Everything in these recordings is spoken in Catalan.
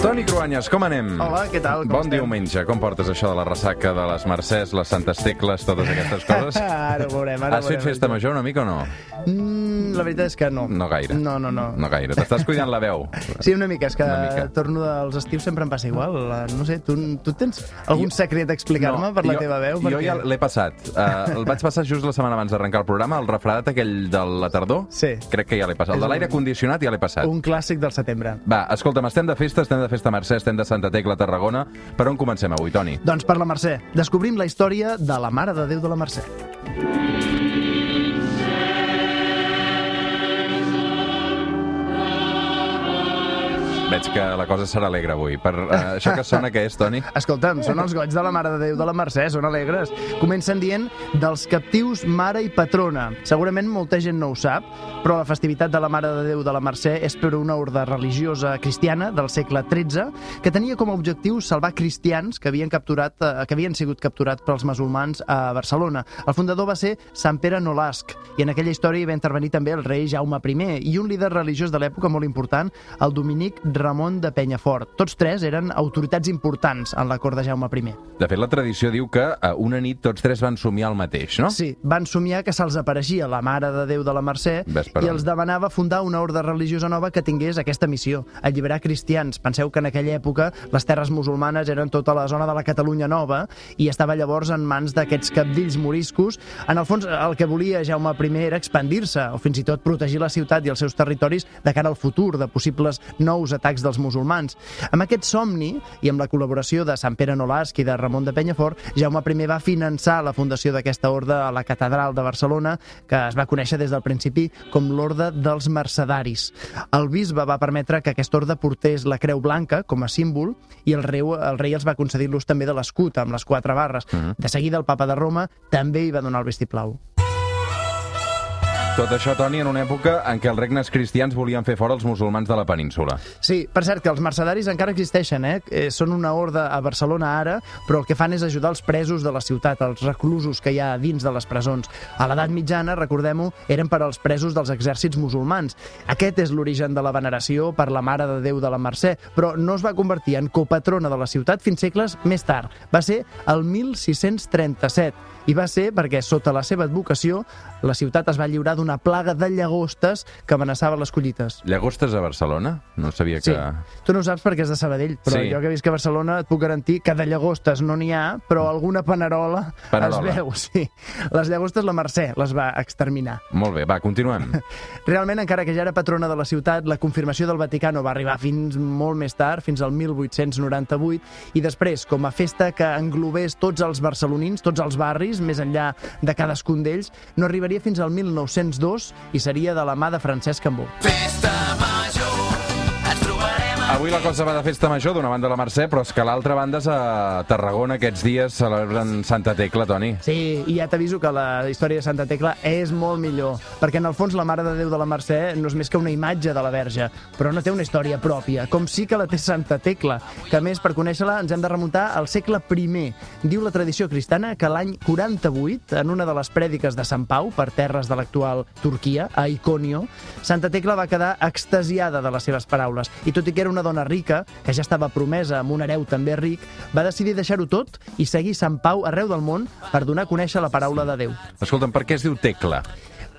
Toni Cruanyes, com anem? Hola, què tal? Com bon estem? diumenge. Com portes això de la ressaca de les Mercès, les Santes Tecles, totes aquestes coses? Ara ho veurem, ara Has ho fet veurem. festa major una mica o no? La veritat és que no. No gaire. No, no, no. No gaire. T'estàs cuidant la veu. Sí, una mica, és que mica. torno dels estius sempre em passa igual. No sé, tu, tu tens algun secret a explicar-me per la jo, teva veu? Jo ja l'he passat. Uh, el vaig passar just la setmana abans d'arrencar el programa, el refredat aquell de la tardor. Sí. Crec que ja l'he passat. El de l'aire condicionat ja l'he passat. Un clàssic del setembre. Va, escolta'm, estem de festa, estem de festa a Mercè, estem de Santa Tecla, Tarragona. Per on comencem avui, Toni? Doncs per la Mercè. Descobrim la història de la Mare de Déu de la Mercè. Veig que la cosa serà alegre avui. Per uh, això que sona, què és, Toni? Escolta'm, són els goig de la Mare de Déu de la Mercè, són alegres. Comencen dient dels captius mare i patrona. Segurament molta gent no ho sap, però la festivitat de la Mare de Déu de la Mercè és per una orde religiosa cristiana del segle XIII que tenia com a objectiu salvar cristians que havien, capturat, eh, que havien sigut capturats pels musulmans a Barcelona. El fundador va ser Sant Pere Nolasc i en aquella història hi va intervenir també el rei Jaume I i un líder religiós de l'època molt important, el Dominic Ramon de Penyafort. Tots tres eren autoritats importants en la cort de Jaume I. De fet, la tradició diu que uh, una nit tots tres van somiar el mateix, no? Sí, van somiar que se'ls apareixia la Mare de Déu de la Mercè Ves i els demanava fundar una ordre religiosa nova que tingués aquesta missió, alliberar cristians. Penseu que en aquella època les terres musulmanes eren tota la zona de la Catalunya Nova i estava llavors en mans d'aquests capdills moriscos. En el fons, el que volia Jaume I era expandir-se o fins i tot protegir la ciutat i els seus territoris de cara al futur de possibles nous atacs dels musulmans. Amb aquest somni i amb la col·laboració de Sant Pere Nolasc i de Ramon de Penyafort, Jaume I va finançar la fundació d'aquesta orde a la catedral de Barcelona, que es va conèixer des del principi com l'Orde dels Mercedaris. El bisbe va permetre que aquest orde portés la creu blanca com a símbol i el rei, el rei els va concedir l'ús també de l'escut amb les quatre barres. De seguida el papa de Roma també hi va donar el vistiplau. Tot això, Toni, en una època en què els regnes cristians volien fer fora els musulmans de la península. Sí, per cert, que els mercedaris encara existeixen, eh? eh són una horda a Barcelona ara, però el que fan és ajudar els presos de la ciutat, els reclusos que hi ha dins de les presons. A l'edat mitjana, recordem-ho, eren per als presos dels exèrcits musulmans. Aquest és l'origen de la veneració per la Mare de Déu de la Mercè, però no es va convertir en copatrona de la ciutat fins segles més tard. Va ser el 1637 i va ser perquè, sota la seva advocació, la ciutat es va lliurar d'una plaga de llagostes que amenaçava les collites. Llagostes a Barcelona? No sabia Sí, que... tu no ho saps perquè és de Sabadell, però Sí. jo que visc a Barcelona et puc garantir que de llagostes no n'hi ha, però alguna panerola, Panerola. es veu, sí. Les llagostes la Mercè les va exterminar. Molt bé, va, continuem. Realment, encara que ja era patrona de la ciutat, la confirmació del Vaticà no va arribar fins molt més tard, fins al 1898, i després, com a festa que englobés tots els barcelonins, tots els barris, més enllà de cadascun d'ells, no arribaria fins al 1902 i seria de la mà de Francesc Cambó. Avui la cosa va de festa major, d'una banda la Mercè, però és que l'altra banda és a Tarragona. Aquests dies celebren Santa Tecla, Toni. Sí, i ja t'aviso que la història de Santa Tecla és molt millor, perquè en el fons la Mare de Déu de la Mercè no és més que una imatge de la Verge, però no té una història pròpia, com sí que la té Santa Tecla, que a més, per conèixer-la, ens hem de remuntar al segle I. Diu la tradició cristiana que l'any 48, en una de les prèdiques de Sant Pau, per terres de l'actual Turquia, a Iconio, Santa Tecla va quedar extasiada de les seves paraules, i tot i que era una dona rica, que ja estava promesa amb un hereu també ric, va decidir deixar-ho tot i seguir Sant Pau arreu del món per donar a conèixer la paraula de Déu. Escolta'm, per què es diu Tecla?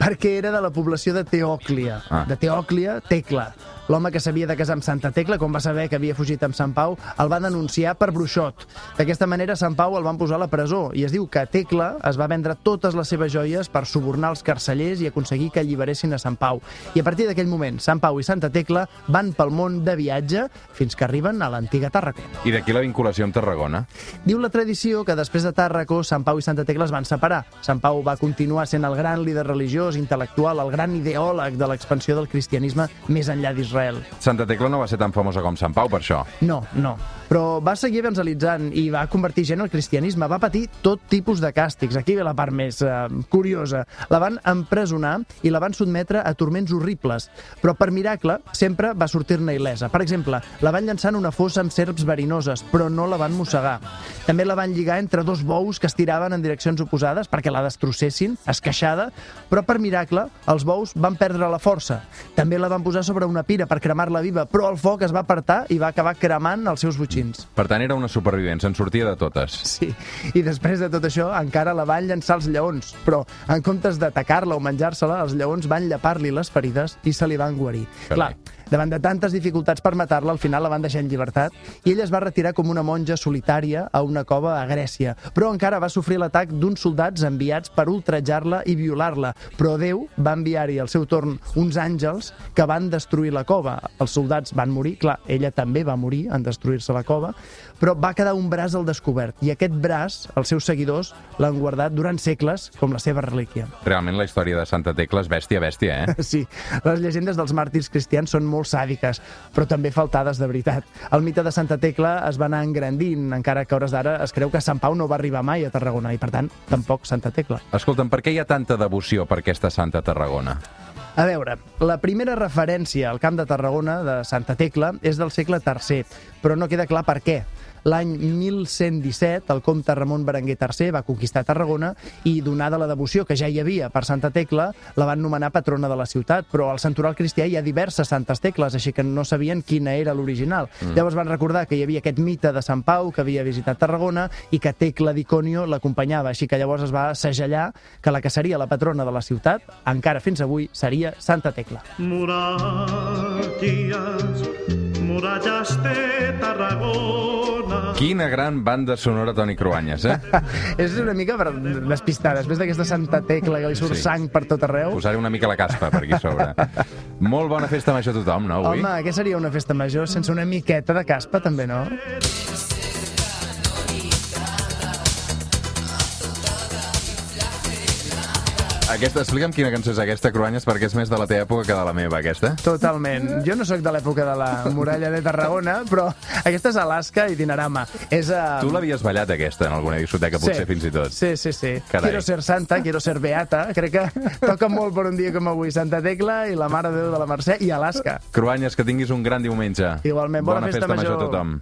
Perquè era de la població de Teòclia. Ah. De Teòclia, Tecla. L'home que s'havia de casar amb Santa Tecla, quan va saber que havia fugit amb Sant Pau, el va denunciar per bruixot. D'aquesta manera, Sant Pau el van posar a la presó i es diu que Tecla es va vendre totes les seves joies per subornar els carcellers i aconseguir que alliberessin a Sant Pau. I a partir d'aquell moment, Sant Pau i Santa Tecla van pel món de viatge fins que arriben a l'antiga Tarragona. I d'aquí la vinculació amb Tarragona? Diu la tradició que després de Tàrraco, Sant Pau i Santa Tecla es van separar. Sant Pau va continuar sent el gran líder religiós, intel·lectual, el gran ideòleg de l'expansió del cristianisme més enllà d'Israel. Santa Tecla no va ser tan famosa com Sant Pau, per això. No, no. Però va seguir evangelitzant i va convertir gent al cristianisme. Va patir tot tipus de càstigs. Aquí ve la part més eh, curiosa. La van empresonar i la van sotmetre a turments horribles. Però per miracle sempre va sortir-ne il·lesa. Per exemple, la van llançar en una fossa amb serps verinoses, però no la van mossegar. També la van lligar entre dos bous que es tiraven en direccions oposades perquè la destrossessin, esqueixada, però per miracle els bous van perdre la força. També la van posar sobre una pira per cremar-la viva, però el foc es va apartar i va acabar cremant els seus botxins. Per tant, era una supervivent, se'n sortia de totes. Sí, i després de tot això encara la van llançar els lleons, però en comptes d'atacar-la o menjar-se-la, els lleons van llepar-li les ferides i se li van guarir. Carai. Clar, davant de tantes dificultats per matar-la, al final la van deixar en llibertat i ella es va retirar com una monja solitària a una cova a Grècia. Però encara va sofrir l'atac d'uns soldats enviats per ultratjar-la i violar-la. Però Déu va enviar-hi al seu torn uns àngels que van destruir la cova. Els soldats van morir, clar, ella també va morir en destruir-se la cova, però va quedar un braç al descobert i aquest braç, els seus seguidors, l'han guardat durant segles com la seva relíquia. Realment la història de Santa Tecla és bèstia, bèstia, eh? Sí, les llegendes dels màrtirs cristians són molt sàdiques, però també faltades de veritat. El mite de Santa Tecla es va anar engrandint, encara que a hores d'ara es creu que Sant Pau no va arribar mai a Tarragona i, per tant, tampoc Santa Tecla. Escolta'm, per què hi ha tanta devoció per aquesta Santa Tarragona? A veure, la primera referència al Camp de Tarragona de Santa Tecla és del segle III, però no queda clar per què. L'any 1117, el comte Ramon Berenguer III va conquistar Tarragona i, donada la devoció que ja hi havia per Santa Tecla, la van nomenar patrona de la ciutat, però al santoral cristià hi ha diverses Santes Tecles, així que no sabien quina era l'original. Mm. Llavors van recordar que hi havia aquest mite de Sant Pau que havia visitat Tarragona i que Tecla d'Iconio l'acompanyava, així que llavors es va segellar que la que seria la patrona de la ciutat, encara fins avui, seria Santa Tecla. Muralles, muralles de Tarragona. Quina gran banda sonora, Toni Cruanyes, eh? és una mica per despistar, després d'aquesta Santa Tecla que li surt Sí. sang per tot arreu. Posaré una mica la caspa per aquí sobre. Molt bona festa major a tothom, no, avui? Home, què seria una festa major sense una miqueta de caspa, també, no? Aquesta, explica'm quina cançó és aquesta, Cruanyes, perquè és més de la teva època que de la meva, aquesta. Totalment. Jo no sóc de l'època de la muralla de Tarragona, però aquesta és Alaska i Dinarama. És, uh... Tu l'havies ballat, aquesta, en alguna discoteca, potser fins i tot. Sí, sí, sí. Carai. Quiero ser santa, quiero ser beata. Crec que toca molt per un dia com avui. Santa Tecla i la Mare de Déu de la Mercè i Alaska. Cruanyes, que tinguis un gran diumenge. Igualment, bona festa major a major. tothom.